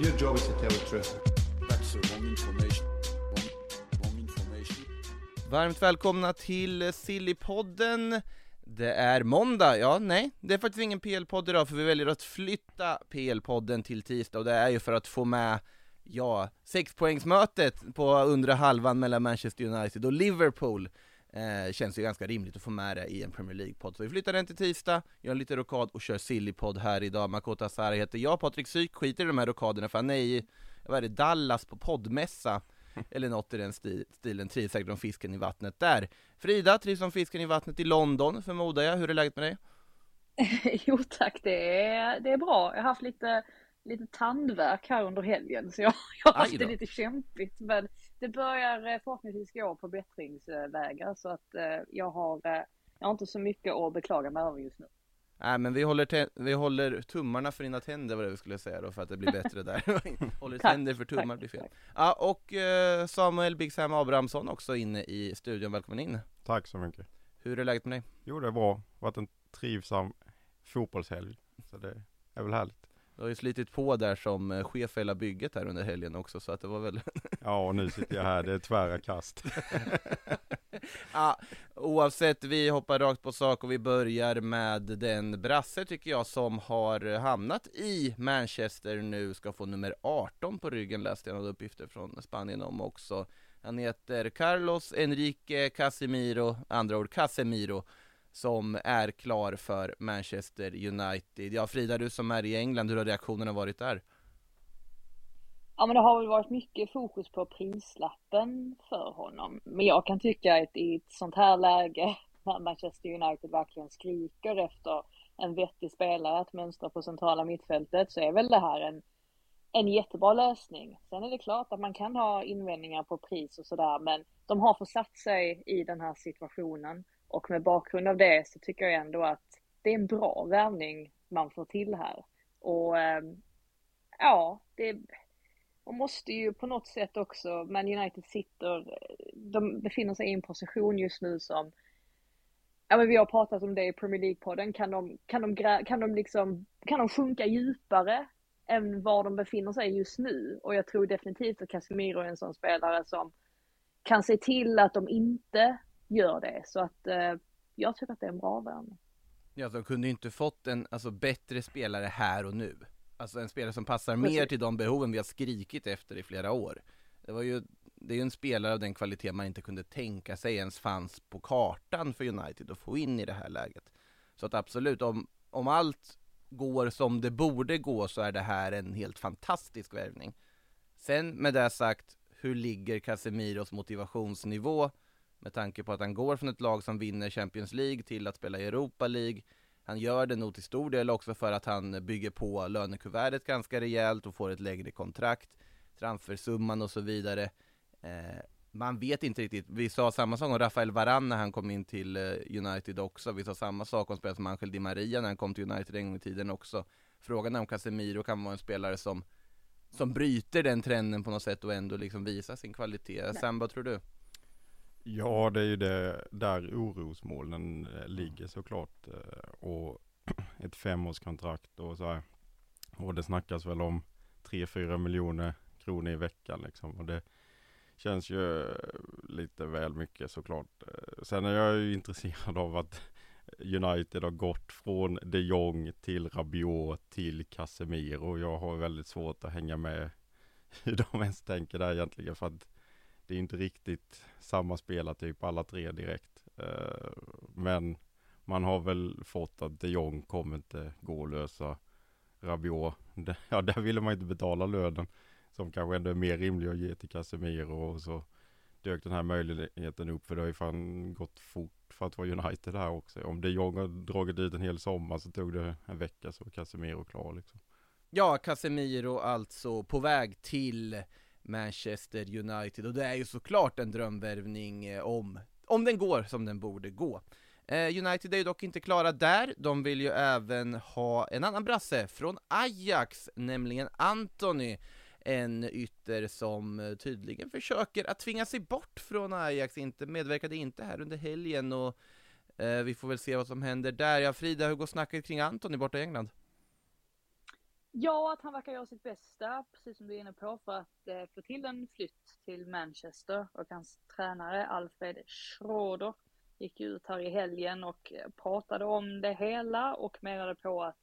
Your job is to tell the truth. That's the wrong information. Wrong, wrong information. Varmt välkomna till Sillypodden. Det är måndag, ja nej, det är faktiskt ingen PL-podd idag för vi väljer att flytta PL-podden till tisdag och det är ju för att få med, ja, sexpoängsmötet på undre halvan mellan Manchester United och Liverpool. Eh, känns ju ganska rimligt att få med det i en Premier League-podd. Så vi flyttar den till tisdag, gör en liten rokad och kör Sillypodd här idag. Makota Asari heter jag, Patrik Syk skiter i de här rokaderna för han är i, vad är det, Dallas på poddmässa eller något i den sti- stilen, trivs säkert om fisken i vattnet där. Frida, trivs som fisken i vattnet i London förmodar jag, hur är läget med dig? Jo tack, det är, det är bra. Jag har haft lite, lite tandvärk här under helgen så jag, jag har haft det lite kämpigt. Men det börjar eh, förhoppningsvis gå på bättringsvägar så att eh, jag har, eh, jag har inte så mycket att beklaga mig över just nu. Nej men vi håller, vi håller tummarna för dina tänder var det vi skulle säga då för att det blir bättre där. håller Tack, tänder för tummar tack, blir fel. tack. Ja och Samuel Big Sam Abrahamsson också inne i studion, välkommen in. Tack så mycket. Hur är läget med dig? Jo, det är bra. Varit en trivsam fotbollshelg. Så det är väl härligt. Du har ju slitit på där som eh, chef för hela bygget här under helgen också så att det var väl Ja, och nu sitter jag här. Det är tvära kast. ja, oavsett, vi hoppar rakt på sak och vi börjar med den brasse tycker jag som har hamnat i Manchester nu, ska få nummer 18 på ryggen läste jag några uppgifter från Spanien om också. Han heter Carlos Enrique Casemiro, andra ord Casemiro, som är klar för Manchester United. Ja Frida, du som är i England, hur har reaktionerna varit där? Ja men det har väl varit mycket fokus på prislappen för honom. Men jag kan tycka att i ett sånt här läge när Manchester United verkligen skriker efter en vettig spelare att mönstra på centrala mittfältet så är väl det här en, en jättebra lösning. Sen är det klart att man kan ha invändningar på pris och sådär men de har försatt sig i den här situationen och med bakgrund av det så tycker jag ändå att det är en bra värvning man får till här. Och ehm, ja, det man måste ju på något sätt också, Man United sitter, de befinner sig i en position just nu som, ja men vi har pratat om det i Premier League-podden, kan de, kan de, kan de liksom, kan de sjunka djupare än var de befinner sig just nu? Och jag tror definitivt att Casemiro är en sån spelare som kan se till att de inte gör det. Så att eh, jag tycker att det är en bra värvning. Ja, de kunde ju inte fått en alltså, bättre spelare här och nu. Alltså en spelare som passar Precis. mer till de behoven vi har skrikit efter i flera år. Det var ju, det är ju en spelare av den kvalitet man inte kunde tänka sig ens fanns på kartan för United att få in i det här läget. Så att absolut, om, om allt går som det borde gå så är det här en helt fantastisk värvning. Sen med det sagt, hur ligger Casemiros motivationsnivå? Med tanke på att han går från ett lag som vinner Champions League till att spela i Europa League. Han gör det nog till stor del också för att han bygger på lönekuvertet ganska rejält och får ett lägre kontrakt, transfersumman och så vidare. Eh, man vet inte riktigt. Vi sa samma sak om Rafael Varane när han kom in till eh, United också. Vi sa samma sak om spelare som Angel Di Maria när han kom till United en gång i tiden också. Frågan är om Casemiro kan vara en spelare som som bryter den trenden på något sätt och ändå liksom visar sin kvalitet. Sam, vad tror du? Ja, det är ju det där orosmolnen eh, ligger såklart. Eh, och ett femårskontrakt och så här. Och det snackas väl om 3-4 miljoner kronor i veckan liksom. Och det känns ju eh, lite väl mycket såklart. Sen är jag ju intresserad av att United har gått från de Jong till Rabiot till Casemiro. Jag har väldigt svårt att hänga med hur de ens tänker där egentligen. För att det är inte riktigt samma spelartyp alla tre direkt. Eh, men man har väl fått att de Jong kommer inte gå att lösa Rabiot. Ja, där ville man inte betala lönen som kanske ändå är mer rimlig att ge till Casemiro och så dök den här möjligheten upp för det har ju fan gått fort för att vara United här också. Om de Jong har dragit ut en hel sommar så tog det en vecka så var Casemiro klar liksom. Ja, Casemiro alltså på väg till Manchester United och det är ju såklart en drömvärvning eh, om, om den går som den borde gå. Eh, United är ju dock inte klara där, de vill ju även ha en annan brasse från Ajax, nämligen Anthony, en ytter som eh, tydligen försöker att tvinga sig bort från Ajax, inte medverkade inte här under helgen och eh, vi får väl se vad som händer där. Ja Frida, hur går snacket kring Anthony borta i England? Ja, att han verkar göra sitt bästa, precis som du är inne på, för att eh, få till en flytt till Manchester. Och hans tränare Alfred Schroeder gick ut här i helgen och pratade om det hela och menade på att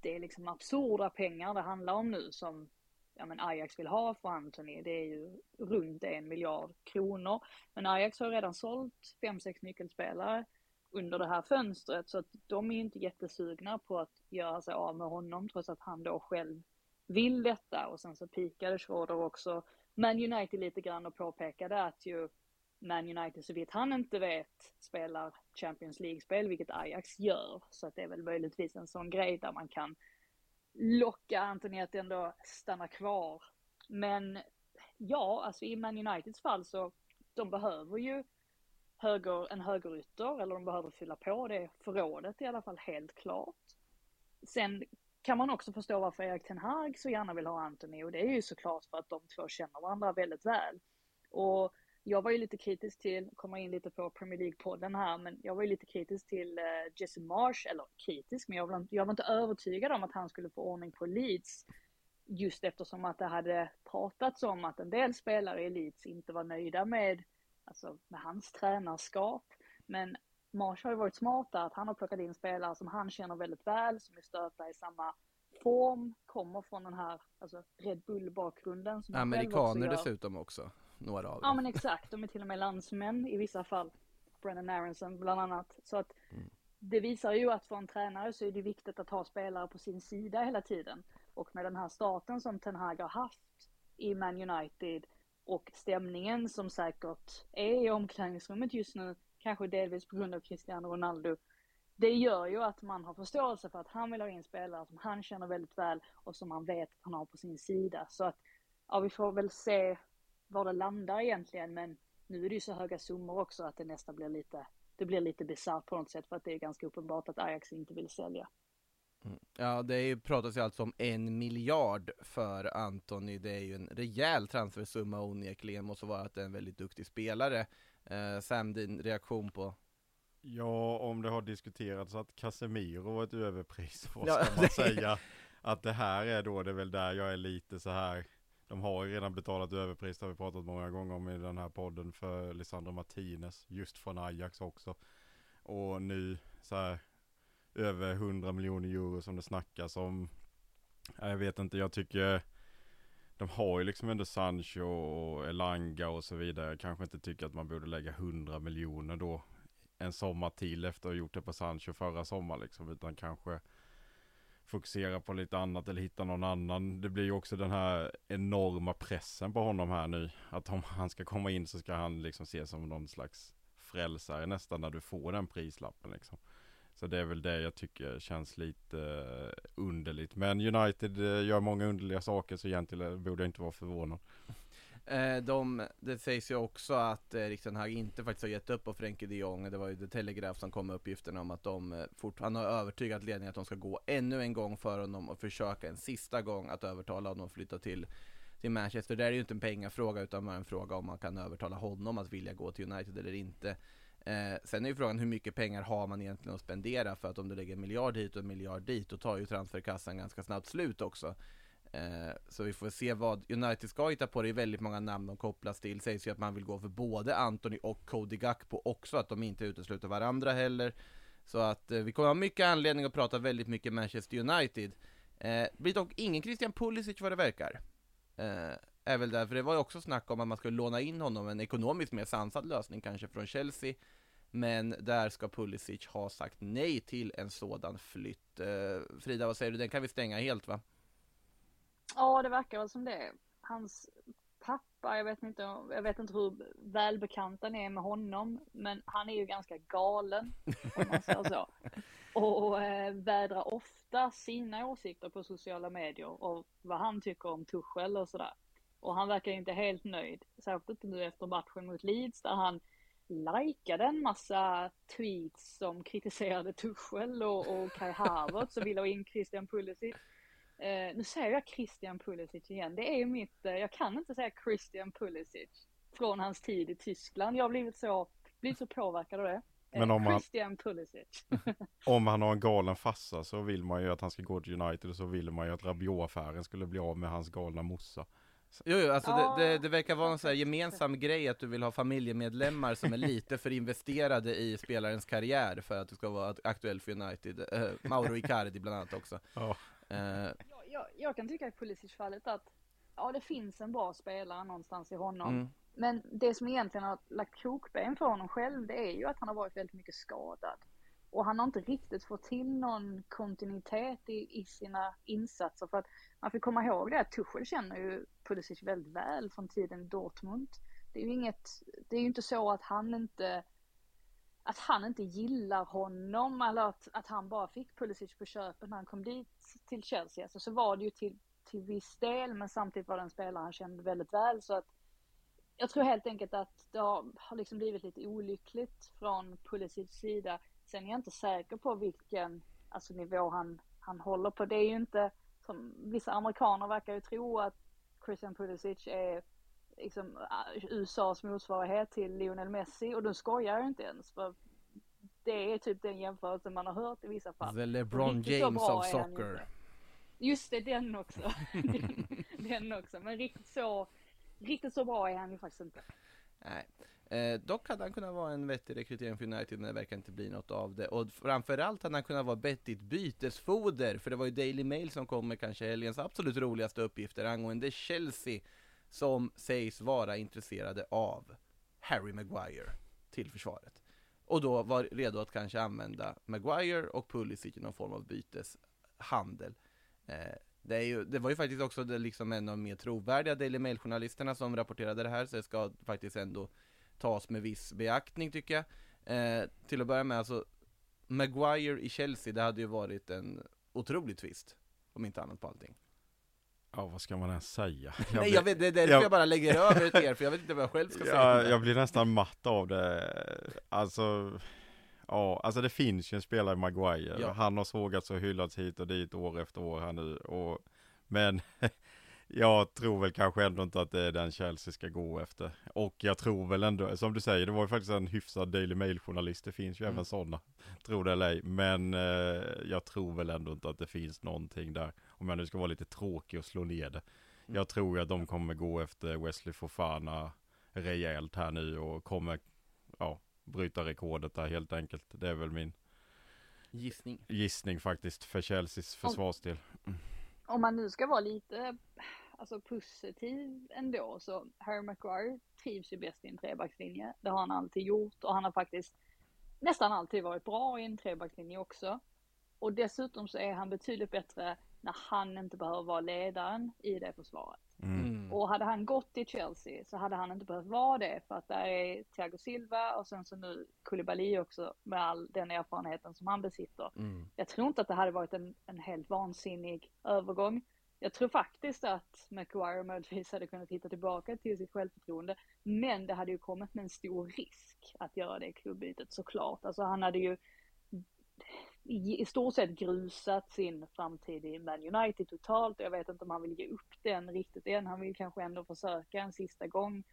det är liksom absurda pengar det handlar om nu som ja, men Ajax vill ha för Anthony. Det är ju runt en miljard kronor. Men Ajax har redan sålt fem sex nyckelspelare under det här fönstret. Så att de är ju inte jättesugna på att göra sig av med honom trots att han då själv vill detta. Och sen så pikade Schroeder också. Man United lite grann och påpekade att ju Man United så vitt han inte vet spelar Champions League-spel vilket Ajax gör. Så att det är väl möjligtvis en sån grej där man kan locka Anthony att ändå stanna kvar. Men ja, alltså i Man Uniteds fall så de behöver ju höger, en högerytter eller de behöver fylla på det förrådet i alla fall helt klart. Sen kan man också förstå varför Erik Ten Hag så gärna vill ha Anthony och det är ju såklart för att de två känner varandra väldigt väl. Och jag var ju lite kritisk till, kommer in lite på Premier League-podden här, men jag var ju lite kritisk till eh, Jesse Marsh, eller kritisk, men jag var, jag var inte övertygad om att han skulle få ordning på Leeds. Just eftersom att det hade pratats om att en del spelare i Leeds inte var nöjda med, alltså med hans tränarskap. Men Marsh har ju varit smart där, att han har plockat in spelare som han känner väldigt väl, som är stöpta i samma form, kommer från den här alltså Red Bull-bakgrunden. som också Amerikaner gör. dessutom också, några av Ja dem. men exakt, de är till och med landsmän i vissa fall. Brennan Aronson bland annat. Så att det visar ju att för en tränare så är det viktigt att ha spelare på sin sida hela tiden. Och med den här starten som Ten Hag har haft i Man United och stämningen som säkert är i omklädningsrummet just nu, kanske delvis på grund av Cristiano Ronaldo. Det gör ju att man har förståelse för att han vill ha in spelare som han känner väldigt väl och som han vet att han har på sin sida. Så att, ja vi får väl se var det landar egentligen men nu är det ju så höga summor också att det nästan blir lite, det blir lite bisarrt på något sätt för att det är ganska uppenbart att Ajax inte vill sälja. Ja, det är ju, pratas ju alltså om en miljard för Anthony. Det är ju en rejäl transfersumma onekligen, måste vara att det är en väldigt duktig spelare. Eh, Sam, din reaktion på? Ja, om det har diskuterats att Casemiro var ett överpris, vad Ja, ska man det- säga? Att det här är då, det är väl där jag är lite så här De har ju redan betalat överpris, det har vi pratat många gånger om i den här podden för Lisandro Martinez, just från Ajax också. Och nu så här över 100 miljoner euro som det snackas om. Jag vet inte, jag tycker de har ju liksom ändå Sancho och Elanga och så vidare. Jag kanske inte tycker att man borde lägga 100 miljoner då en sommar till efter att ha gjort det på Sancho förra sommaren liksom. Utan kanske fokusera på lite annat eller hitta någon annan. Det blir ju också den här enorma pressen på honom här nu. Att om han ska komma in så ska han liksom ses som någon slags frälsare nästan när du får den prislappen liksom. Så det är väl det jag tycker känns lite eh, underligt. Men United eh, gör många underliga saker så egentligen borde jag inte vara förvånad. Eh, de, det sägs ju också att eh, Erik Ten Hag inte faktiskt har gett upp på Frenkie de Jong. Det var ju The Telegraph som kom med uppgifterna om att de eh, fort, han har övertygat ledningen att de ska gå ännu en gång för honom och försöka en sista gång att övertala honom att flytta till, till Manchester. Det är ju inte en pengafråga utan bara en fråga om man kan övertala honom att vilja gå till United eller inte. Eh, sen är ju frågan hur mycket pengar har man egentligen att spendera för att om du lägger en miljard hit och en miljard dit då tar ju transferkassan ganska snabbt slut också. Eh, så vi får se vad United ska hitta på. Det är väldigt många namn de kopplas till. Sägs ju att man vill gå för både Anthony och Cody Gakpo också, att de inte utesluter varandra heller. Så att eh, vi kommer ha mycket anledning att prata väldigt mycket Manchester United. Eh, blir dock ingen Christian Pulisic vad det verkar. Eh, är väl därför det var ju också snack om att man skulle låna in honom, en ekonomiskt mer sansad lösning kanske från Chelsea. Men där ska Pulisic ha sagt nej till en sådan flytt. Eh, Frida, vad säger du? Den kan vi stänga helt va? Ja, det verkar väl som det. Hans pappa, jag vet inte, jag vet inte hur välbekanta ni är med honom, men han är ju ganska galen, om man säger så. Och eh, vädrar ofta sina åsikter på sociala medier och vad han tycker om Tuchel och sådär. Och han verkar inte helt nöjd, särskilt inte nu efter matchen mot Leeds där han likade en massa tweets som kritiserade Tuchel och, och Kai Havertz och ville ha in Christian Pulisic. Eh, nu säger jag Christian Pulisic igen. Det är ju mitt, eh, jag kan inte säga Christian Pulisic från hans tid i Tyskland. Jag har blivit så, blivit så påverkad av det. Eh, Men om Christian Pulisic. Om han har en galen farsa så vill man ju att han ska gå till United och så vill man ju att Rabiot-affären skulle bli av med hans galna morsa. Jo, jo alltså Ja, det, det, det verkar vara en så gemensam grej att du vill ha familjemedlemmar som är lite för investerade i spelarens karriär för att du ska vara aktuell för United. Eh, Mauro Icardi bland annat också. Ja. Eh, jag, jag, jag kan tycka i Pulisic-fallet att ja, det finns en bra spelare någonstans i honom. mm. Men det som egentligen har lagt krokben för honom själv, det är ju att han har varit väldigt mycket skadad. Och han har inte riktigt fått till någon kontinuitet i, i sina insatser. För att man får komma ihåg det att Tuchel känner ju Pulisic väldigt väl från tiden i Dortmund. Det är ju inget, det är ju inte så att han inte att han inte gillar honom eller att, att han bara fick Pulisic på köpet när han kom dit till Chelsea. Alltså så var det ju till, till viss del men samtidigt var det en spelare han kände väldigt väl så att jag tror helt enkelt att det har, har liksom blivit lite olyckligt från Pulisics sida. Sen är jag inte säker på vilken alltså, nivå han, han håller på. Det är ju inte som vissa amerikaner verkar ju tro att Christian Pulisic är liksom äh, USAs motsvarighet till Lionel Messi och då skojar jag inte ens för det är typ den jämförelsen man har hört i vissa fall. The LeBron James of soccer. Just det, den också. den, den också. Men riktigt så, riktigt så bra är han ju faktiskt inte. Nej. Eh, dock hade han kunnat vara en vettig rekrytering för United men det verkar inte bli något av det. Och framförallt hade han kunnat vara vettigt bytesfoder, för det var ju Daily Mail som kom med kanske helgens absolut roligaste uppgifter angående Chelsea som sägs vara intresserade av Harry Maguire till försvaret. Och då var redo att kanske använda Maguire och Pulisic i någon form av byteshandel. Eh, det, är ju, det var ju faktiskt också det, liksom en av de mer trovärdiga Daily Mail-journalisterna som rapporterade det här, så det ska faktiskt ändå tas med viss beaktning tycker jag. Eh, till att börja med, alltså Maguire i Chelsea, det hade ju varit en otrolig twist. Om inte annat på allting. Ja, vad ska man ens säga? Nej blir- jag vet, det är därför jag- jag bara lägger över till er, för jag vet inte vad jag själv ska säga. Ja, jag blir nästan matt av det. Alltså, ja, alltså det finns ju en spelare i Maguire. Ja. Han har sågats och hyllats hit och dit år efter år här nu. Och, men jag tror väl kanske ändå inte att det är den Chelsea ska gå efter. Och jag tror väl ändå, som du säger, det var ju faktiskt en hyfsad Daily Mail-journalist. Det finns ju Mm. även sådana, tror det eller ej. Men eh, jag tror väl ändå inte att det finns någonting där. Om jag nu ska vara lite tråkig och slå ner det. Mm. Jag tror att de kommer gå efter Wesley Fofana rejält här nu och kommer ja, bryta rekordet där helt enkelt. Det är väl min Gissning. gissning faktiskt för Chelseas försvarsdel. Om man nu ska vara lite alltså, positiv ändå så Harry Maguire trivs ju bäst i en trebackslinje. Det har han alltid gjort och han har faktiskt nästan alltid varit bra i en trebackslinje också. Och dessutom så är han betydligt bättre när han inte behöver vara ledaren i det försvaret. Mm. Mm. Och hade han gått till Chelsea så hade han inte behövt vara det för att där är Thiago Silva och sen så nu Koulibaly också med all den erfarenheten som han besitter. Mm. Jag tror inte att det hade varit en, en helt vansinnig övergång. jag tror faktiskt att Maguire möjligtvis hade kunnat hitta tillbaka till sitt självförtroende. Men det hade ju kommit med en stor risk att göra det klubbytet såklart. Alltså han hade ju i, i stort sett grusat sin framtid i Man United totalt. Jag vet inte om han vill ge upp den riktigt än. Han vill kanske ändå försöka en sista gång.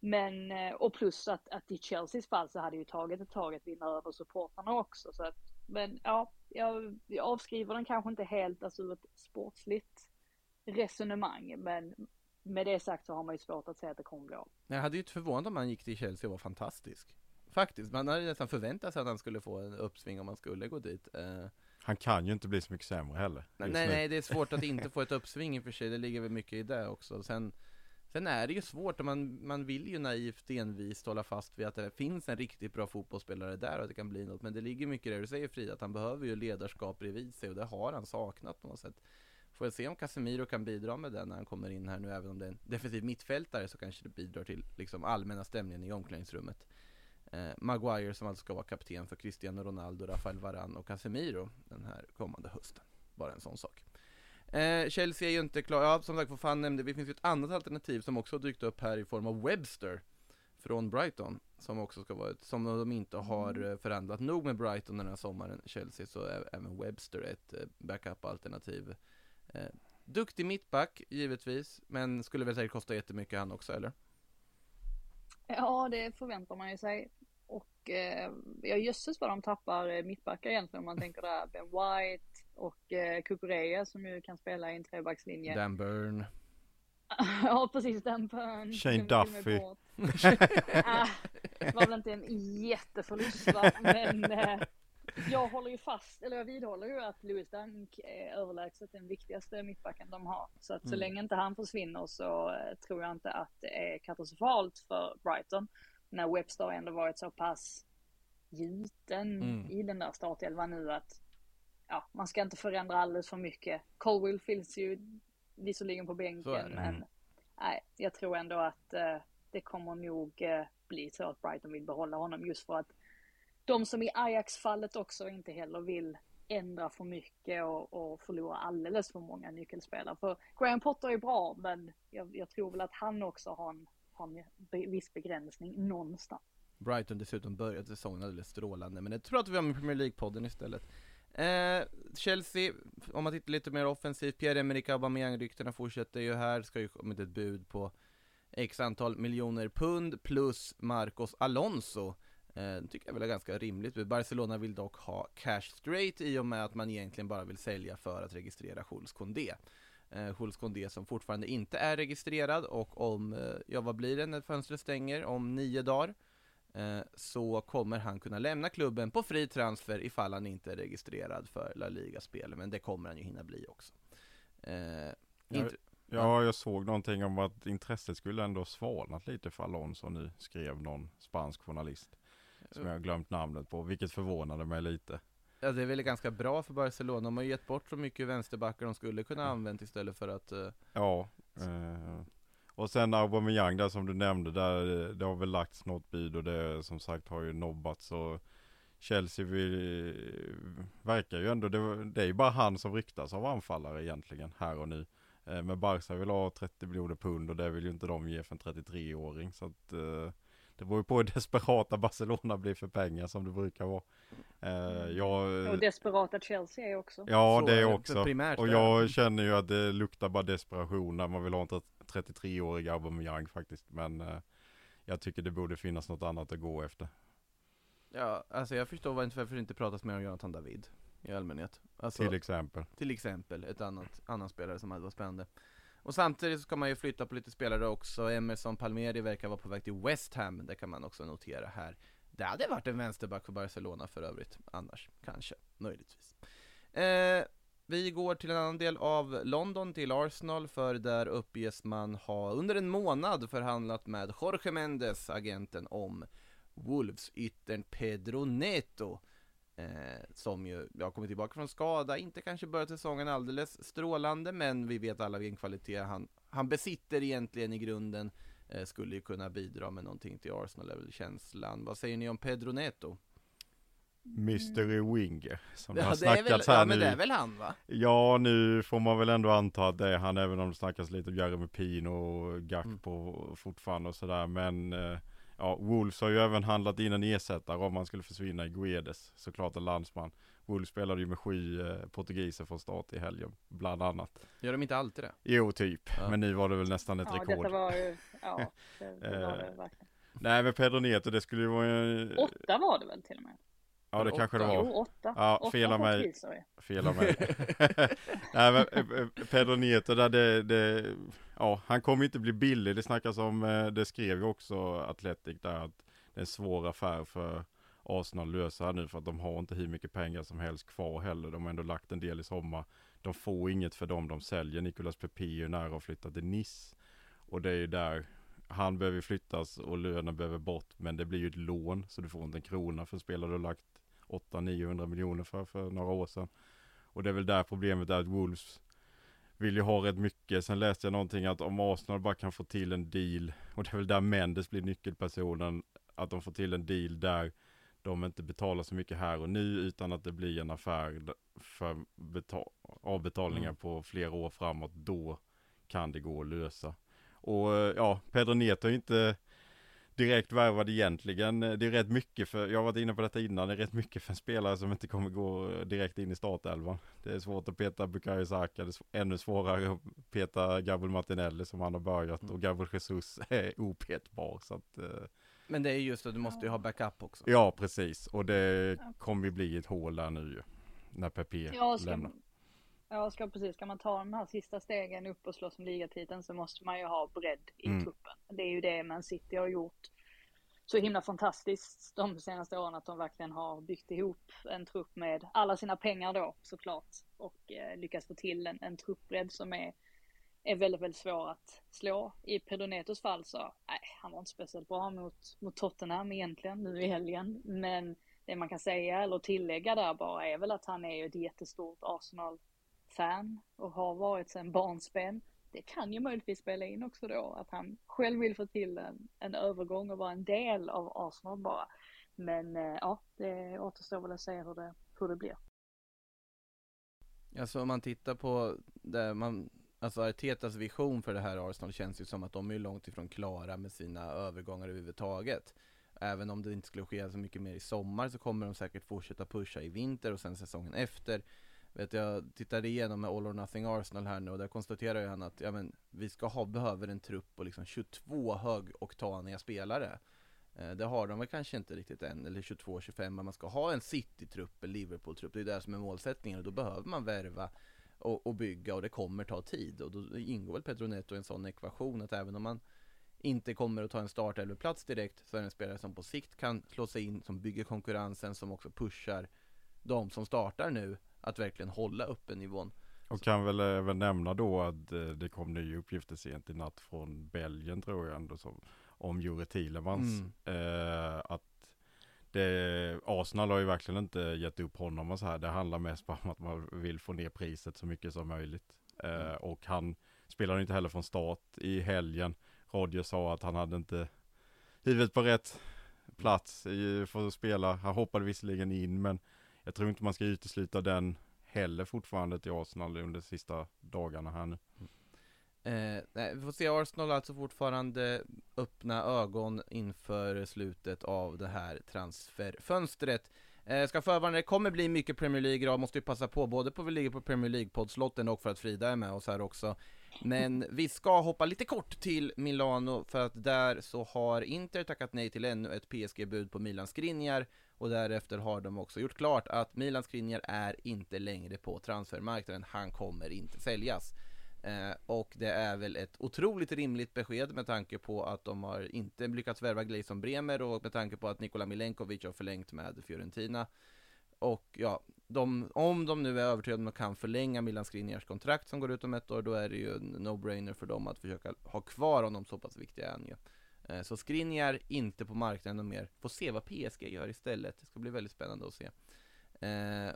Men, eh, och plus att, att i Chelseas fall så hade ju tagit ett tag att vinna över supportrarna också. Så att, men ja, jag, jag avskriver den kanske inte helt alltså ur ett sportsligt resonemang. Men med det sagt så har man ju svårt att säga att det kommer gå. Jag hade ju inte förvånat om han gick till Chelsea och var fantastisk. Faktiskt, man hade nästan förväntat sig att han skulle få en uppsving om han skulle gå dit. Eh, Han kan ju inte bli så mycket sämre heller. Nej, nej, det är svårt att inte få ett uppsving i och för sig, det ligger väl mycket i det också. Sen, sen är det ju svårt, och man, man vill ju naivt envist hålla fast vid att det finns en riktigt bra fotbollsspelare där och att det kan bli något. Men det ligger mycket där du säger Frida, att han behöver ju ledarskap bredvid sig och det har han saknat på något sätt. Får jag se om Casemiro kan bidra med det när han kommer in här nu, även om det är en defensiv mittfältare så kanske det bidrar till liksom allmänna stämningen i omklädningsrummet. Eh, Maguire som alltså ska vara kapten för Cristiano Ronaldo, Rafael Varane och Casemiro den här kommande hösten. Bara en sån sak. Eh, Chelsea är ju inte klar, ja som sagt vad fan nämnde, det finns ju ett annat alternativ som också har dykt upp här i form av Webster från Brighton som också ska vara ett, som de inte har eh, förhandlat nog med Brighton den här sommaren, Chelsea, så är även Webster ett eh, backup-alternativ. Eh, duktig mittback, givetvis, men skulle väl säkert kosta jättemycket han också, eller? Ja, det förväntar man ju sig. Och eh, ja, jösses vad de tappar eh, mittbackar egentligen om man tänker där. Ben White och eh, Kukureya som ju kan spela i en trebackslinje. Dan Burn. ja, precis. Den Burn. Shane Duffy. bort. ah, det var väl inte en jätteförlust va, men eh, jag håller ju fast, eller jag vidhåller ju att Louis Dunk är överlägset den viktigaste mittbacken de har. Så att så Mm. länge inte han försvinner så eh, tror jag inte att det är katastrofalt för Brighton. När Webster ändå varit så pass gjuten Mm. i den där startelvan nu att ja, man ska inte förändra alldeles för mycket. Colwill finns ju visserligen på bänken men Mm. nej, jag tror ändå att eh, det kommer nog eh, bli så att Brighton vill behålla honom just för att de som i Ajax-fallet också inte heller vill ändra för mycket och, och förlora alldeles för många nyckelspelare. För Graham Potter är bra, men jag, jag tror väl att han också har en, har viss begränsning någonstans. Brighton dessutom började säsongen alldeles strålande, men det tror jag att vi har med Premier League-podden istället. Eh, Chelsea, om man tittar lite mer offensivt, Pierre-Emerick Aubameyang-ryktena fortsätter ju här, ska ju kommit ett bud på x antal miljoner pund plus Marcos Alonso. Eh, tycker jag väl är ganska rimligt. Barcelona vill dock ha cash straight i och med att man egentligen bara vill sälja för att registrera Jules Koundé. Eh, Jules Koundé som fortfarande inte är registrerad och om, eh, ja vad blir det när fönstret stänger? Om nio dagar eh, så kommer han kunna lämna klubben på fri transfer ifall han inte är registrerad för La Liga-spel, men det kommer han ju hinna bli också. Eh, Ja, inte, Ja, jag såg någonting om att intresset skulle ändå svalnat lite för Alonso nu, skrev någon spansk journalist. Som jag har glömt namnet på, vilket förvånade mig lite ja, det är väl ganska bra för Barcelona, de har ju gett bort så mycket vänsterbackar de skulle kunna använt istället för att eh, Ja. Eh, och sen Aubameyang där som du nämnde, där eh, det har väl lagts något bud och det som sagt har ju nobbats. och Chelsea vill, eh, verkar ju ändå, det, det är ju bara han som ryktas av anfallare egentligen här och nu. Men Barca vill ha 30 miljoner pund och det vill ju inte de ge för en 33-åring. Så att eh, det beror ju på hur desperata Barcelona blir för pengar som det brukar vara. Eh, jag, Och desperata Chelsea är också. Ja Så det är också. primärt Och jag känner ju att det luktar bara desperation när man vill ha en 33-årig Aubameyang faktiskt. Men eh, jag tycker det borde finnas något annat att gå efter. Ja, alltså jag förstår varför det inte pratas mer om Jonathan David i allmänhet. Alltså, Till exempel. till exempel ett annat, annan spelare som hade varit spännande. Och samtidigt så ska man ju flytta på lite spelare också. Emerson Palmieri verkar vara på väg till West Ham, det kan man också notera här. Det hade varit en vänsterback för Barcelona för övrigt, annars, kanske, möjligtvis. Eh, vi går till en annan del av London, till Arsenal, för där uppges man ha under en månad förhandlat med Jorge Mendes, agenten, om Wolves-yttern Pedro Neto. Eh, som ju har kommit tillbaka från skada, inte kanske börjat säsongen alldeles strålande, men vi vet alla vilken kvalitet han, han besitter egentligen i grunden. Eh, skulle ju kunna bidra med någonting till Arsenal, är väl känslan. Vad säger ni om Pedro Neto? Mystery Winger som det har Ja, väl, snackats här ja men nu. det är väl han va? Ja, nu får man väl ändå anta att det är han, även om det snackas lite om Jeremy Pino och Gakpo fortfarande och sådär. Men eh, ja, Wolves har ju även handlat in en ersättare om han skulle försvinna i Guedes, såklart en landsman. Wolves spelade ju med sju eh, portugiser från start i helgen, bland annat. Gör de inte alltid det? Jo, typ. Ja. Men nu var det väl nästan ett Ja, rekord. detta var ju, ja, det, det var det Eh, verkligen. Nej, men Pedro Neto, det skulle ju vara... Åtta var det väl till och med? Ja, det kanske det var. Jo, åtta. Ja, fel av mig. Fel av mig. Nej men eh, eh, Pedro Nieto där det, det, ja han kommer inte bli billig. Det snackas om, eh, det skrev ju också Atletic där att det är en svår affär för Arsenal att lösa här nu för att de har inte hur mycket pengar som helst kvar heller. De har ändå lagt en del i sommar. De får inget för dem de säljer. Nicolas Pepe är ju nära att flytta till Nice. Och det är ju där han behöver flyttas och lönen behöver bort. Men det blir ju ett lån så du får inte en krona för spelare du har lagt 800-900 miljoner för, för några år sedan. Och det är väl där problemet är att Wolves vill ju ha rätt mycket. Sen läste jag någonting att om Arsenal bara kan få till en deal, och det är väl där Mendes blir nyckelpersonen, att de får till en deal där de inte betalar så mycket här och nu utan att det blir en affär för betal- avbetalningar Mm. på flera år framåt. Då kan det gå att lösa. Och ja, Pedro Neto är inte direkt värvad egentligen. Det är rätt mycket för, jag har varit inne på detta innan, det är rätt mycket för en spelare som inte kommer gå direkt in i startelvan. Det är svårt att peta Bukayo Saka, det är ännu svårare att peta Gabriel Martinelli som han har börjat och Gabriel Jesus är opetbar. Så att, eh, Men det är just att du måste ju ha backup också. ja, precis. Och det kommer ju bli ett hål där nu ju, när Pepe Ja, ska, lämnar. ja, ska precis. Ska man ta de här sista stegen upp och slåss om ligatiteln så måste man ju ha bredd i Mm. truppen. Det är ju det Man City har gjort så himla fantastiskt de senaste åren att de verkligen har byggt ihop en trupp med alla sina pengar då såklart och eh, lyckats få till en, en truppbredd som är, är väldigt, väldigt svår att slå. I Pedonetos fall så, nej, han var inte speciellt bra mot, mot Tottenham egentligen nu i helgen, men det man kan säga eller tillägga där bara är väl att han är ju ett jättestort Arsenal-fan och har varit sedan barnsben. Det kan ju möjligtvis spela in också då att han själv vill få till en, en övergång och vara en del av Arsenal bara. Men eh, ja, det återstår väl att se hur det, hur det blir. Alltså om man tittar på det man, alltså Artetas vision för det här Arsenal känns ju som att de är långt ifrån klara med sina övergångar överhuvudtaget. Även om det inte skulle ske så mycket mer i sommar så kommer de säkert fortsätta pusha i vinter och sen säsongen efter. Vet jag tittade igenom med All or Nothing Arsenal här nu och där konstaterar ju han att ja, men, vi ska ha, behöver en trupp på liksom 22 högoktaniga spelare. Eh, Det har de väl kanske inte riktigt än, eller 22-25, men man ska ha en City-trupp, en Liverpool-trupp, det är det som är målsättningen och då behöver man värva och, och bygga och det kommer ta tid och då ingår väl Pedro Neto i en sån ekvation att även om man inte kommer att ta en startelverplats direkt så är det en spelare som på sikt kan slå sig in, som bygger konkurrensen, som också pushar de som startar nu att verkligen hålla uppe nivån. Och kan väl även nämna då att eh, det kom nya uppgifter sent i natt från Belgien tror jag ändå som, om Jure Tielemans. Eh, att det, Arsenal har ju verkligen inte gett upp honom och så här. Det handlar mest bara om att man vill få ner priset så mycket som möjligt. Eh, och han spelar inte heller från start i helgen. Rodgers sa att han hade inte huvudet på rätt plats för att spela. Han hoppade visserligen in men jag tror inte man ska utesluta den heller fortfarande till Arsenal under de sista dagarna här nu. Eh, nej, vi får se, Arsenal alltså fortfarande öppna ögon inför slutet av det här transferfönstret. Eh, ska förvarna, det kommer bli mycket Premier League idag, måste ju passa på, både på vi ligger på Premier League-poddslotten och för att Frida är med oss här också. Men vi ska hoppa lite kort till Milano, för att där så har Inter tackat nej till ännu ett PSG-bud på Milan Skriniar, och därefter har de också gjort klart att Milan Skriniar är inte längre på transfermarknaden, han kommer inte säljas. Eh, och det är väl ett otroligt rimligt besked med tanke på att de har inte lyckats värva Gleison Bremer och med tanke på att Nikola Milenkovic har förlängt med Fiorentina. Och ja, de, om de nu är övertygade om att de kan förlänga Milan Skriniars kontrakt som går ut om ett år, då är det ju en no-brainer för dem att försöka ha kvar honom, så pass viktig är han ju. Ja. Så Skriniar inte på marknaden och mer. Får se vad PSG gör istället. Det ska bli väldigt spännande att se. Eh,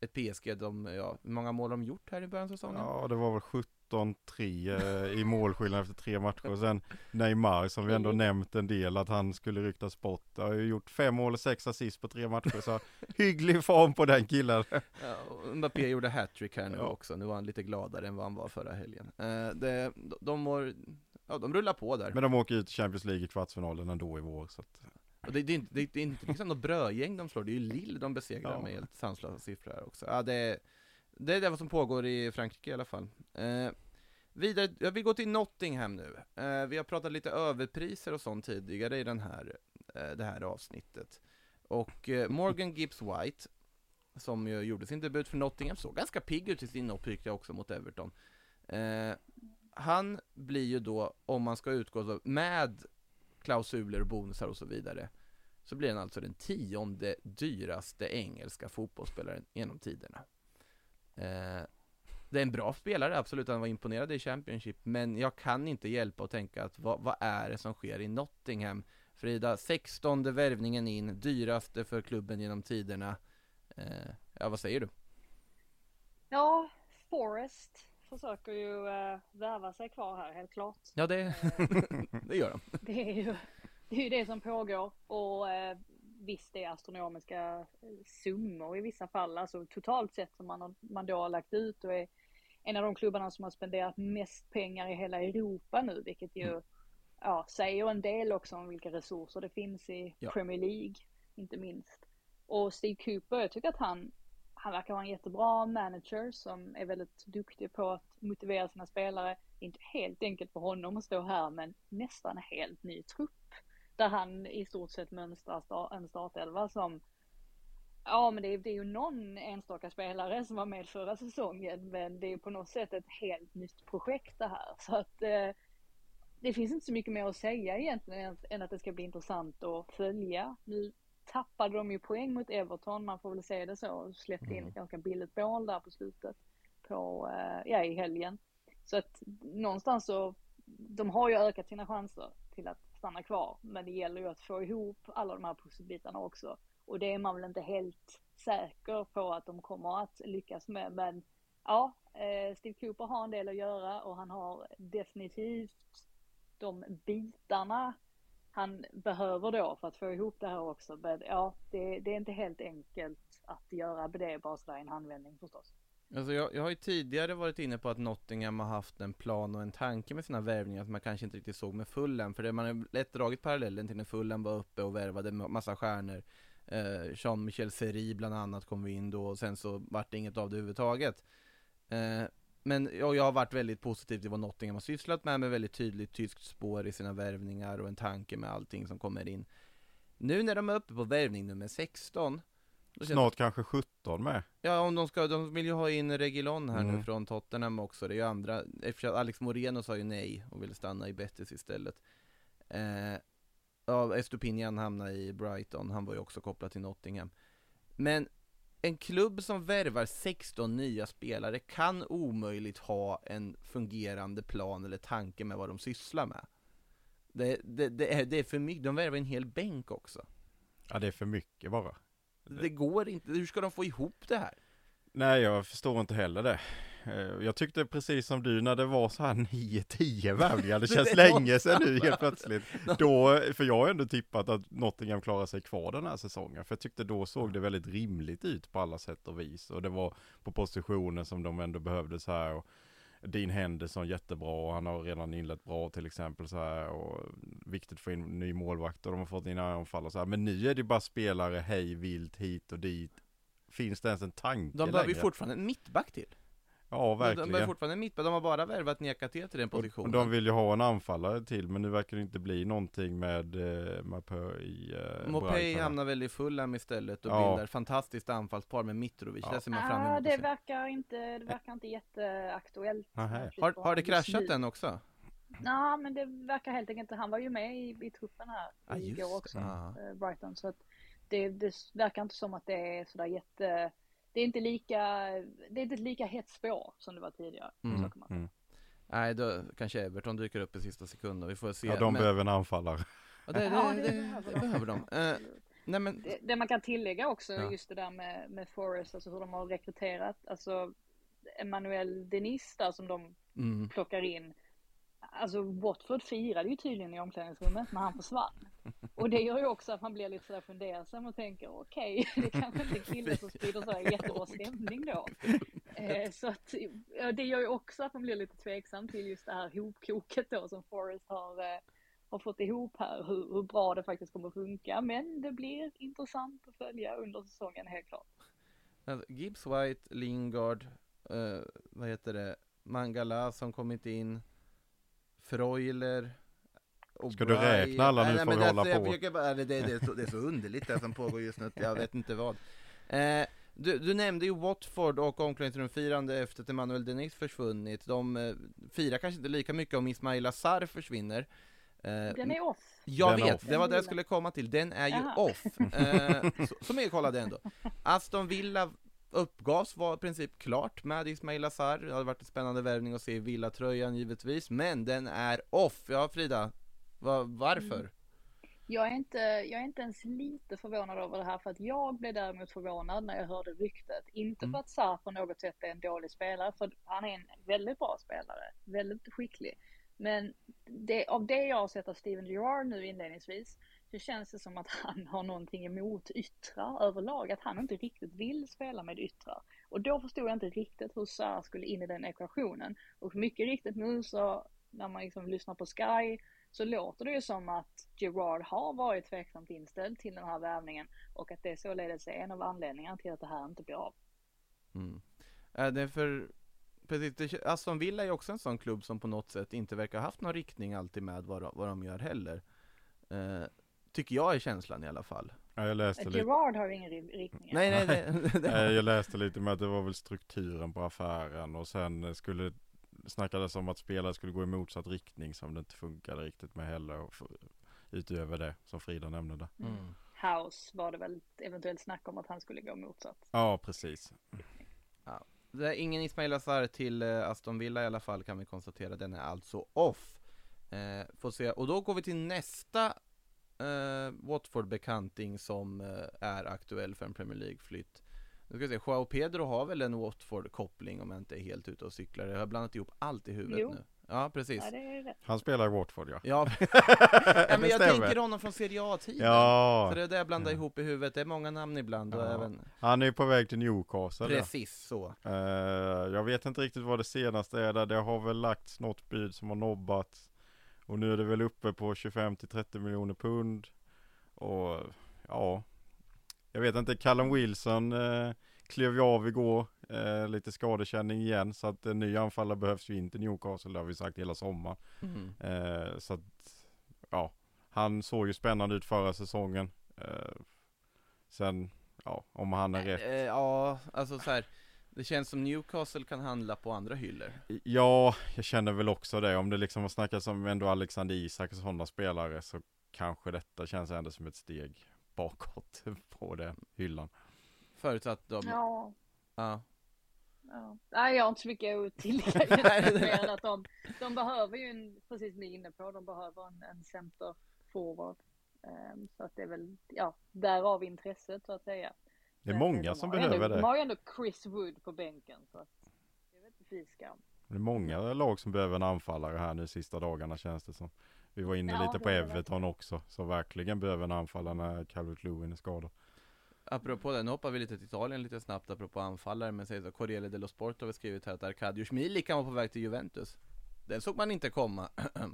Ett PSG, de, ja, hur många mål har de gjort här i början av säsongen? Ja, det var väl 14-3 eh, i målskillnad efter tre matcher. Och sen Neymar som vi ändå nämnt en del att han skulle ryktas bort. Har ju gjort fem mål och sex assist på tre matcher. Så hygglig form på den killen. Ja, Mbappé gjorde hattrick här nu Ja. också, nu var han lite gladare än vad han var förra helgen. Eh, det, de mår, ja de rullar på där. Men de åker ut i Champions League i kvartsfinalen ändå i vår. Så att, Och det, det, är inte, det, det är inte liksom något brödgäng de slår, det är ju Lille de besegrar Ja. med helt sanslösa siffror här också. Ja, det, det är det vad som pågår i Frankrike i alla fall. Eh, vidare, jag vill gå till Nottingham nu. Eh, vi har pratat lite överpriser och sånt tidigare i den här, eh, det här avsnittet. Och eh, Morgan Gibbs White, som ju gjorde sin debut för Nottingham, såg ganska pigg ut i sin uppryckning också mot Everton. Han blir ju då, om man ska utgå med klausuler och bonusar och så vidare, så blir han alltså den tionde dyraste engelska fotbollsspelaren genom tiderna. Eh, det är en bra spelare, absolut, han var imponerad i Championship, men jag kan inte hjälpa att tänka att vad, vad är det som sker i Nottingham? Frida, 16 värvningen in, dyraste för klubben genom tiderna. Eh, ja, vad säger du? Ja, Forrest försöker ju uh, värva sig kvar här helt klart. Ja, det, det gör de. Det är ju det, är ju det som pågår och eh, visst det är astronomiska eh, summor i vissa fall, alltså totalt sett som man, man då har lagt ut och är en av de klubbarna som har spenderat mest pengar i hela Europa nu, vilket ju Mm. ja, säger en del också om vilka resurser det finns i Ja. Premier League, inte minst. Och Steve Cooper, jag tycker att han, han verkar vara en jättebra manager som är väldigt duktig på att motivera sina spelare. Det är inte helt enkelt för honom att stå här med en nästan helt ny trupp. Där han i stort sett mönstrar en startelva som Ja men det är, det är ju någon enstaka spelare som var med förra säsongen men det är på något sätt ett helt nytt projekt det här. Så att eh, det finns inte så mycket mer att säga egentligen än, än att det ska bli intressant att följa. Nu tappade de ju poäng mot Everton, man får väl säga det så, och släppte in Mm. ett ganska billigt mål där på slutet på, eh, ja i helgen. Så att någonstans så, de har ju ökat sina chanser till att stanna kvar, men det gäller ju att få ihop alla de här pusselbitarna också. Och det är man väl inte helt säker på att de kommer att lyckas med, men ja, eh, Steve Cooper har en del att göra och han har definitivt de bitarna han behöver då för att få ihop det här också. Men ja, det, det är inte helt enkelt att göra det bara sådär i en handvändning förstås. Alltså jag, jag har ju tidigare varit inne på att Nottingham har haft en plan och en tanke med sina värvningar som man kanske inte riktigt såg med Fulham för det man har lätt dragit parallellen till när Fulham var uppe och värvade massa stjärnor eh, Jean-Michel Seri bland annat kom vi in då och sen så vart det inget av det överhuvudtaget eh, men jag, jag har varit väldigt positiv till vad Nottingham har sysslat med med väldigt tydligt tyskt spår i sina värvningar och en tanke med allting som kommer in Nu när de är uppe på värvning nummer 16 då känns det- snart kanske 17 med. Ja, om de ska, de vill ju ha in Regilon här nu Mm. från Tottenham också, det är ju andra, eftersom Alex Moreno sa ju nej och ville stanna i Betis istället. Eh, ja, Estupinian hamnade i Brighton, han var ju också kopplad till Nottingham. Men en klubb som värvar 16 nya spelare kan omöjligt ha en fungerande plan eller tanke med vad de sysslar med. Det, det, det, är, det är för mycket, de värvar en hel bänk också. Ja det är för mycket bara. Det går inte, hur ska de få ihop det här? Nej jag förstår inte heller det. Eh, Jag tyckte precis som du när det var så här 9-10 värvningar, det känns Det länge sedan nu helt plötsligt. Då, för jag har ändå tippat att Nottingham klarar sig kvar den här säsongen. För jag tyckte då såg det väldigt rimligt ut på alla sätt och vis. Och det var på positionen som de ändå behövde så här. Och Dean Henderson jättebra, och han har redan inlett bra till exempel så här. Och viktigt få in ny målvakt och de har fått in anfall och så här. Men nu är det bara spelare hej vilt hit och dit. Finns det ens en tanke De behöver ju fortfarande en mittback till. Ja, De behöver verkligen. fortfarande mittback, de har bara värvat Niakate till den positionen. och de vill ju ha en anfallare till, men nu verkar det inte bli någonting med eh, Mapö i eh, Mopey hamnar väl i Fulham istället och Ja. bildar fantastiskt anfallspar med Mitrovic, Ja. där ser man fram Ja, emot det verkar inte, det verkar inte jätteaktuellt. Har, har det kraschat än också? Nej, men det verkar helt enkelt inte. Han var ju med i, i truppen här Ja, just igår också, det. Ja. eh, Brighton. Så att det, det verkar inte som att det är sådär jätte... Det är inte lika, det är inte ett lika hett spår som det var tidigare. Mm. Mm. Nej, då kanske Everton dyker upp i sista sekunden, vi får se. Ja, de men, behöver en anfallare. ja, det, det, Ja, det, det det, behöver de. Eh, nej men, Det, det man kan tillägga också, Ja. just det där med, med Forest, alltså hur de har rekryterat. Alltså, Emmanuel Denis där som de Mm. plockar in. Alltså Watford firade ju tydligen i omklädningsrummet när han försvann. Och det gör ju också att man blir lite sådär fundersam och tänker okej, det kanske inte är killen som sprider så här jättebra stämning då. Eh, så att, ja, det gör ju också att man blir lite tveksam till just det här hopkoket då som Forrest har, eh, har fått ihop här, hur, hur bra det faktiskt kommer att funka. Men det blir intressant att följa under säsongen helt klart. Alltså, Gibbs White, Lingard, eh, vad heter det, Mangala som kommit in, Freuler, Ska du O'Brien. räkna alla nu Nej, får vi det- hålla på. bara, det, det, det, är så, det är så underligt det som pågår just nu, jag vet inte vad. Eh, du, du nämnde ju Watford och omklädningsrumsfirande efter att Emmanuel Denis försvunnit. De eh, firar kanske inte lika mycket om Ismail Assar försvinner. Eh, Den är off. jag Den vet, off. det var det jag skulle komma till. Den är ju off. Eh, så, så mycket kollade jag ändå. Aston Villa uppgavs vara i princip klart med Ismail Azar. Det hade varit en spännande värvning att se i Villa-tröjan givetvis, men den är off. Ja, Frida, va, varför? Jag är, inte, jag är inte ens lite förvånad över det här för att jag blev däremot förvånad när jag hörde ryktet. Inte Mm. för att Sarr på något sätt är en dålig spelare, för han är en väldigt bra spelare, väldigt skicklig. Men det, av det jag har sett av Steven Gerrard nu inledningsvis så känns det som att han har någonting emot yttrar överlag, att han inte riktigt vill spela med yttrar. Och då förstod jag inte riktigt hur Sarr skulle in i den ekvationen. Och mycket riktigt nu så, när man liksom lyssnar på Sky, så låter det ju som att Gerard har varit tveksamt inställd till den här värvningen och att det således är en av anledningarna till att det här inte blir av. Mm. Äh, är det för, precis, det, Aston Villa är ju också en sån klubb som på något sätt inte verkar ha haft någon riktning alltid med vad, de- vad de gör heller. Eh, tycker jag är känslan i alla fall. Ja, jag läste lite. Gerard har ingen ri- riktning. Nej, nej, det, Nej, jag läste lite med att det var väl strukturen på affären och sen skulle snackades om att spelare skulle gå i motsatt riktning som det inte funkade riktigt med heller utöver det som Frida nämnde där. mm. House var det väl eventuellt snack om att han skulle gå motsatt. Ja, precis. Det är ingen Ismail Azar till eh, Aston Villa i alla fall kan vi konstatera. Den är alltså off. Eh, får se. Och då går vi till nästa eh, Watford-bekanting som eh, är aktuell för en Premier League-flytt. Nu ska vi se, Joao Pedro har väl en Watford-koppling om jag inte är helt ute och cyklar. Jag har blandat ihop allt i huvudet Jo. nu. Ja, precis. Ja. Han spelar i Watford ja. Ja, ja men jag tänker honom från Serie A-tiden. Ja, Så det är det jag blandar Ja. ihop i huvudet. Det är många namn ibland och Ja. även han är på väg till Newcastle. Precis så. Eh, jag vet inte riktigt vad det senaste är där. Det har väl lagts något bud som har nobbats. Och nu är det väl uppe på 25 till 30 miljoner pund. Och ja, jag vet inte. Callum Wilson eh, klev ju av igår. Eh, lite skadekänning igen. Så att en ny anfallare behövs ju inte Newcastle. Det har vi sagt hela sommaren. Mm. Eh, så att ja, han såg ju spännande ut förra säsongen. Eh, sen, ja, om han är rätt. Eh, ja, alltså så här. Det känns som Newcastle kan handla på andra hyllor. Ja, jag känner väl också det. Om det liksom har snackats om ändå Alexander Isak och sådana spelare så kanske detta känns ändå som ett steg bakåt på den hyllan. Förutsatt de... Ja, Ja. ja. Nej, jag har inte så mycket att tillägga mer än att de, de behöver ju, en, precis som ni är inne på, de behöver en, en center forward. Ehm, så att det är väl, ja, därav intresset så att säga. Det är många som behöver ändå, De det. har ju ändå Chris Wood på bänken så det är väl inte fy skam. Det är många lag som behöver en anfallare här nu sista dagarna känns det som. Vi var inne Ja, lite det på det Everton också. Så verkligen behöver en anfallare när Calvert Lewin är skadad. Apropå det, nu hoppar vi lite till Italien lite snabbt apropå anfallare, men säger så, Corriere dello Sport har vi skrivit här att Arkadiusz Milik kan vara på väg till Juventus. Den såg man inte komma.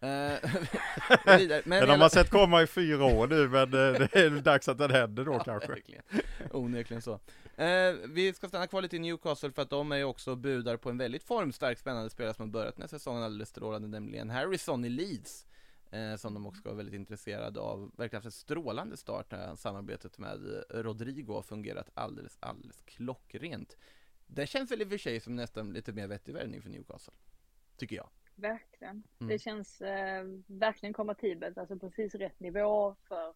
Eh, vidare. men Men de hela- har sett komma i fyra år nu men eh, det är dags att den händer då Ja, kanske. verkligen. Onekligen så. Eh, vi ska stanna kvar lite i Newcastle för att de är ju också budar på en väldigt formstark spännande spelare som har börjat den här säsongen alldeles strålande, nämligen Harrison i Leeds. Eh, som de också var väldigt intresserade av. Verkligen haft en strålande start när samarbetet med eh, Rodrigo har fungerat alldeles, alldeles klockrent. Det känns väl i och för sig som nästan lite mer vettig värvning för Newcastle. Tycker jag. Verkligen. Mm. Det känns eh, verkligen kompatibelt, alltså precis rätt nivå för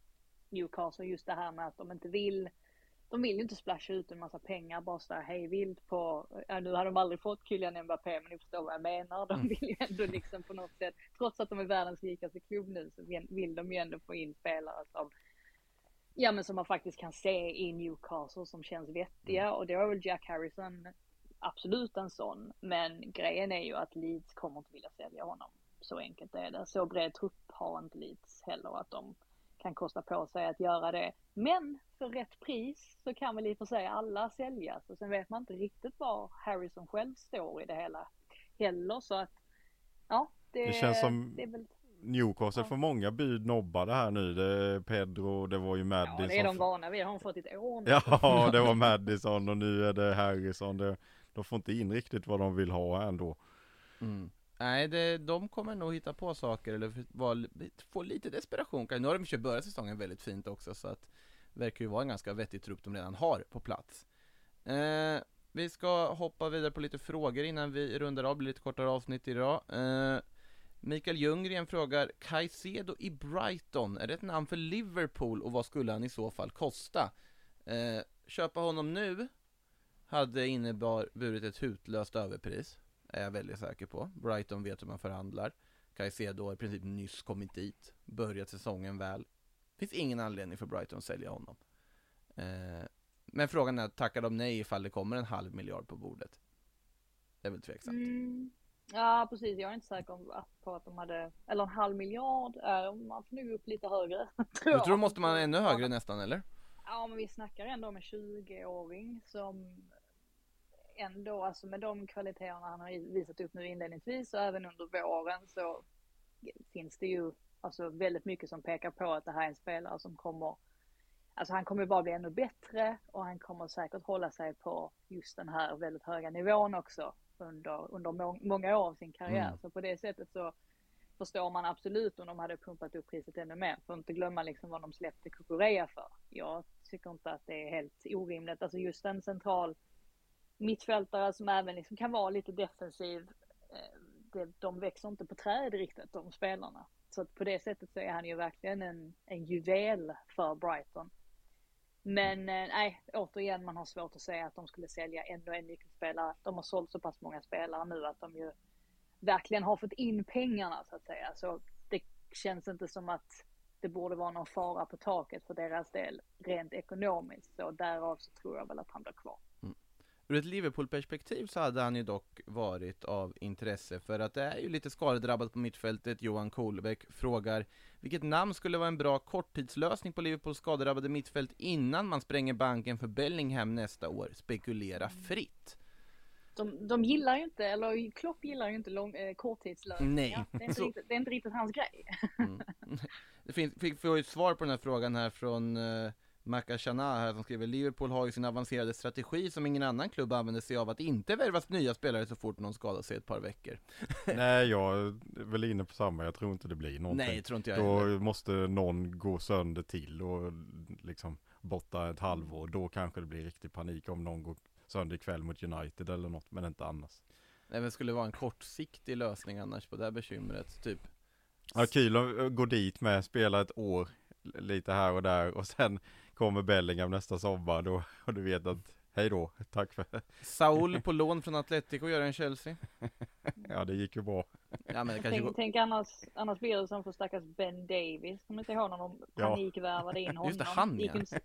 Newcastle. Just det här med att de inte vill, de vill ju inte splasha ut en massa pengar bara så här hej vilt på, ja, nu har de aldrig fått Kylian Mbappé men ni förstår vad jag menar. De vill ju ändå liksom på något sätt, trots att de är världens rikaste klubb nu så vill, de ju ändå få in spelare som Ja men som man faktiskt kan se i Newcastle som känns vettiga och det har väl Jack Harrison absolut en sån. Men grejen är ju att Leeds kommer inte vilja sälja honom. Så enkelt är det. Så bred trupp har inte Leeds heller att de kan kosta på sig att göra det. Men för rätt pris så kan väl i och för sig alla säljas och sen vet man inte riktigt var Harrison själv står i det hela heller så att ja, det, Det känns som det väl Newcastle Ja. får många bud nobbade här nu. Det Pedro, det var ju Ja, Madison. det är de vana vid. Har de fått ett år nu? Ja, det var Madison och nu är det Harrison. Det, de får inte in riktigt vad de vill ha ändå. Mm. Nej, det, de kommer nog hitta på saker eller var, få lite desperation. Nu har de ju börjat säsongen väldigt fint också så att det verkar ju vara en ganska vettig trupp de redan har på plats. Eh, vi ska hoppa vidare på lite frågor innan vi rundar av, blir lite kortare avsnitt idag. Eh, Mikael Ljunggren frågar Caicedo i Brighton, är det ett namn för Liverpool och vad skulle han i så fall kosta? Eh, köpa honom nu hade inneburit ett hutlöst överpris är jag väldigt säker på. Brighton vet hur man förhandlar. Caicedo har i princip nyss kommit dit, börjat säsongen väl. Finns ingen anledning för Brighton att sälja honom. Eh, men frågan är, tackar de nej ifall det kommer en halv miljard på bordet? Det är väl tveksamt. Mm. Ja precis, jag är inte säker på att de hade, eller en halv miljard, man får nog upp lite högre. tror Jag tror måste man ännu högre nästan, eller? Ja men vi snackar ändå om en 20-åring som ändå, alltså med de kvaliteterna han har visat upp nu inledningsvis och även under våren så finns det ju alltså väldigt mycket som pekar på att det här är en spelare som kommer Alltså han kommer bara bli ännu bättre och han kommer säkert hålla sig på just den här väldigt höga nivån också under, under må många år av sin karriär. Mm. Så på det sättet så förstår man absolut om de hade pumpat upp priset ännu mer. För att inte glömma liksom vad de släppte Kukureya för. Jag tycker inte att det är helt orimligt. Alltså just en central mittfältare som även liksom kan vara lite defensiv. eh, Det, de växer inte på träd riktigt de spelarna. Så att på det sättet så är han ju verkligen en, en juvel för Brighton. Men eh, nej, återigen man har svårt att säga att de skulle sälja ännu en nyckelspelare. De har sålt så pass många spelare nu att de ju verkligen har fått in pengarna så att säga. Så det känns inte som att det borde vara någon fara på taket för deras del rent ekonomiskt. Så därav så tror jag väl att han blir kvar. Ur ett Liverpool-perspektiv så hade han ju dock varit av intresse för att det är ju lite skadedrabbat på mittfältet. Johan Kolbäck frågar vilket namn skulle vara en bra korttidslösning på Liverpools skadedrabbade mittfält innan man spränger banken för Bellingham nästa år? Spekulera fritt. De, de gillar ju inte, eller Klopp gillar ju inte lång, eh, korttidslösningar. Nej. Det är, inte riktigt, det är inte riktigt hans grej. Mm. Det finns, fick, får ju svar på den här frågan här från uh, Maka Shana här som skriver Liverpool har ju sin avancerade strategi som ingen annan klubb använder sig av att inte värvas nya spelare så fort någon skadar sig ett par veckor. Nej, jag är väl inne på samma. Jag tror inte det blir någonting. Nej, tror inte jag Då heller. måste någon gå sönder till och liksom borta ett halvår. Då kanske det blir riktig panik om någon går sönder ikväll mot United eller något, men inte annars. Nej, men skulle vara en kortsiktig lösning annars på det här bekymret, typ. Ja, kul att gå dit med, spela ett år lite här och där och sen kommer Bellingham nästa sommar då och du vet att hej då, tack för Saul på lån från Atletico gör en Chelsea. Ja det gick ju bra. Ja men det Tänk, går... tänk annars, annars blir det som för stackars Ben Davis. Kommer inte ihåg när de Ja. panikvärvade in honom. Just det, han, ja. inte,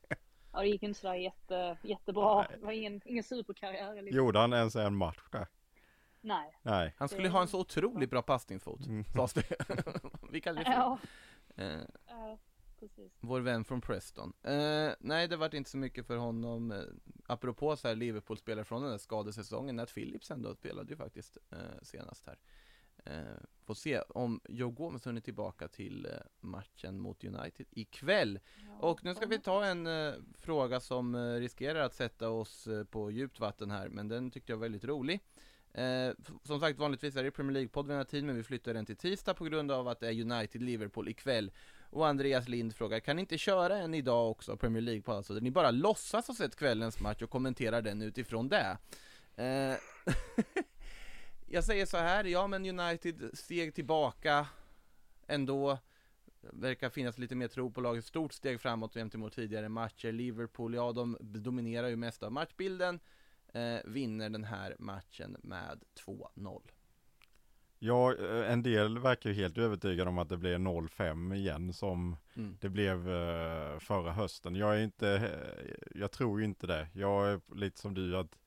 ja det gick inte sådär jätte, jättebra. Det var ingen, ingen superkarriär. Liksom. Gjorde han ens en match där? Nej. Nej. Han skulle ha en så otroligt bra passningsfot, Mm. sades det. Vi kallar det för. Ja, ja, precis. vår vän från Preston. Eh, nej, det vart inte så mycket för honom. Eh, apropå så här Liverpool-spelare från den där skadesäsongen, Nat Phillips ändå spelade ju faktiskt eh, senast här. Eh, får se om Joe Gomez hunnit tillbaka till eh, matchen mot United ikväll. Och nu ska vi ta en eh, fråga som eh, riskerar att sätta oss eh, på djupt vatten här, men den tyckte jag var väldigt rolig. Eh, som sagt, vanligtvis är det Premier League-podd vid den här tiden, men vi flyttar den till tisdag på grund av att det är United-Liverpool ikväll. Och Andreas Lind frågar, kan ni inte köra en idag också, Premier League på alltså, där ni bara låtsas ha sett kvällens match och kommenterar den utifrån det? Eh, jag säger så här, ja men United steg tillbaka ändå verkar finnas lite mer tro på laget, stort steg framåt gentemot tidigare matcher. Liverpool, ja de dominerar ju mest av matchbilden, eh, vinner den här matchen med 2-0. Ja, eh, en del verkar ju helt övertygade om att det blir 0-5 igen som Mm. det blev eh, förra hösten. Jag är inte, eh, jag tror ju inte det. Jag är lite som du att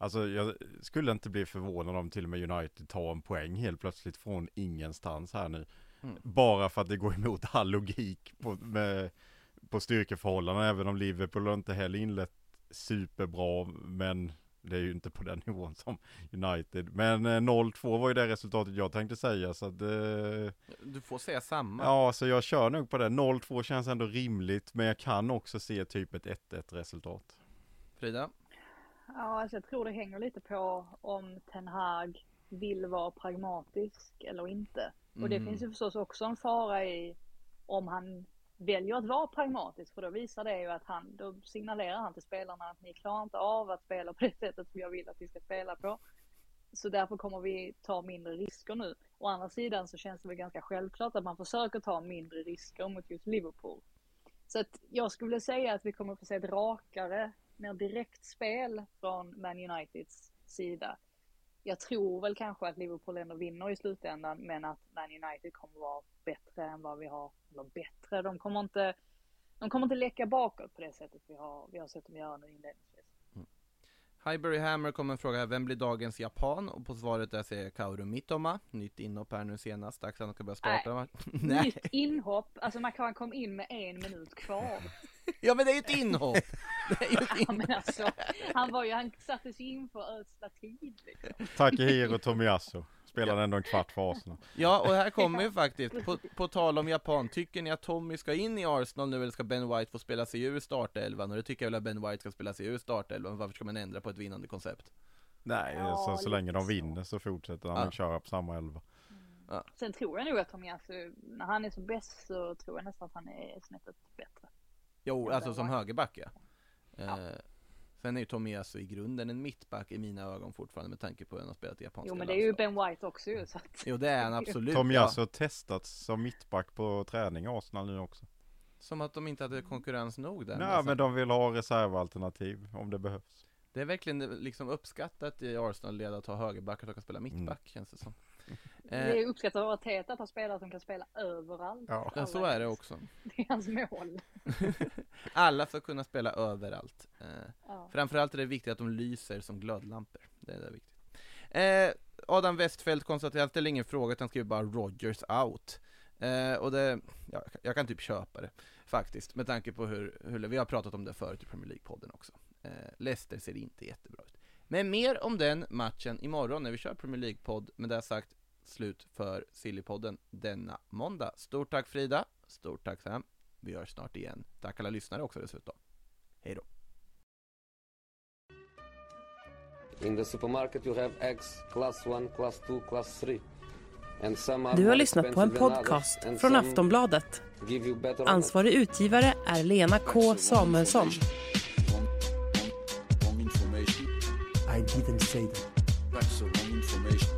Alltså jag skulle inte bli förvånad om till och med United tar en poäng helt plötsligt från ingenstans här nu. Mm. Bara för att det går emot all logik på, med, på styrkeförhållanden. Även om Liverpool inte heller inlett superbra. Men det är ju inte på den nivån som United. Men eh, 0-2 var ju det resultatet jag tänkte säga. Så att, eh, Du får säga samma. ja, så jag kör nog på det. 0-2 känns ändå rimligt. Men jag kan också se typ ett 1-1 resultat. Frida? Ja, alltså jag tror det hänger lite på om Ten Hag vill vara pragmatisk eller inte. Och det Mm. finns ju förstås också en fara i om han väljer att vara pragmatisk för då visar det ju att han, då signalerar han till spelarna att ni klarar inte av att spela på det sättet som jag vill att vi ska spela på. Så därför kommer vi ta mindre risker nu. Å andra sidan så känns det väl ganska självklart att man försöker ta mindre risker mot just Liverpool. Så att jag skulle vilja säga att vi kommer att få se ett rakare, mer direkt spel från Man Uniteds sida. Jag tror väl kanske att Liverpool ändå vinner i slutändan, men att Man United kommer vara bättre än vad vi har, eller bättre, de kommer inte, de kommer inte läcka bakåt på det sättet vi har, vi har sett dem göra nu inledningsvis. Highbury Hammer kommer en fråga här, vem blir dagens japan? Och på svaret där säger Kaoru Mitoma, nytt inhopp här nu senast, dags att han ska börja starta. Nej. Nytt inhopp, alltså man kan komma in med en minut kvar. Ja men det är ju ett inhopp! Det är ju ett Ja, inhopp. men alltså, han var ju, han sattes ju in för ödsla tid liksom. Takehiro Tomiyasu. Spelade ändå en kvart för Arsenal. Ja, och här kommer ju faktiskt, på, på tal om Japan, tycker ni att Tommy ska in i Arsenal nu eller ska Ben White få spela sig ur startelvan? Och det tycker jag väl att Ben White ska spela sig ur startelvan, varför ska man ändra på ett vinnande koncept? Nej, Ja, så, så länge de vinner så fortsätter han Ja. att köra på samma elva. Sen tror jag nog att Tomiyasu, när han är som bäst så tror jag nästan att han är snäppet bättre. Jo, Ja, alltså som högerback ja. Ja. Eh, sen är ju Tomiyasu i grunden en mittback i mina ögon fortfarande med tanke på hur han har spelat i japanska Jo men det är ju. Ben White också ju så att... Jo det är han absolut. Tomiyasu Ja. har testats som mittback på träning i Arsenal nu också. Som att de inte hade konkurrens nog där. Nej, Men men de vill ha reservalternativ om det behövs. Det är verkligen liksom uppskattat i Arsenal-led att ha högerbackar som kan spela mittback känns det som. Det Eh, är uppskattat av Arteta att ha spelare som kan spela överallt. Ja. ja, så är det också. Det är hans mål. Alla ska kunna spela överallt. Eh, Ja. framförallt är det viktigt att de lyser som glödlampor. Det är det viktigt. Eh, Adam Westfeldt konstaterar att det är ingen fråga utan skriver bara Rogers out. Eh, och det, ja, jag kan typ köpa det faktiskt med tanke på hur, hur vi har pratat om det förut i Premier League-podden också. Eh, Leicester ser inte jättebra ut. Men mer om den matchen imorgon när vi kör Premier League-podd. Med det sagt, slut för Sillypodden denna måndag. Stort tack Frida, stort tack Sam. Vi hörs snart igen. Tack alla lyssnare också dessutom. Hej då. In the supermarket you have eggs class 1, class 2, class 3. And some are Du har lyssnat på en podcast från Aftonbladet. Ansvarig utgivare är Lena K Samuelsson. I didn't say that.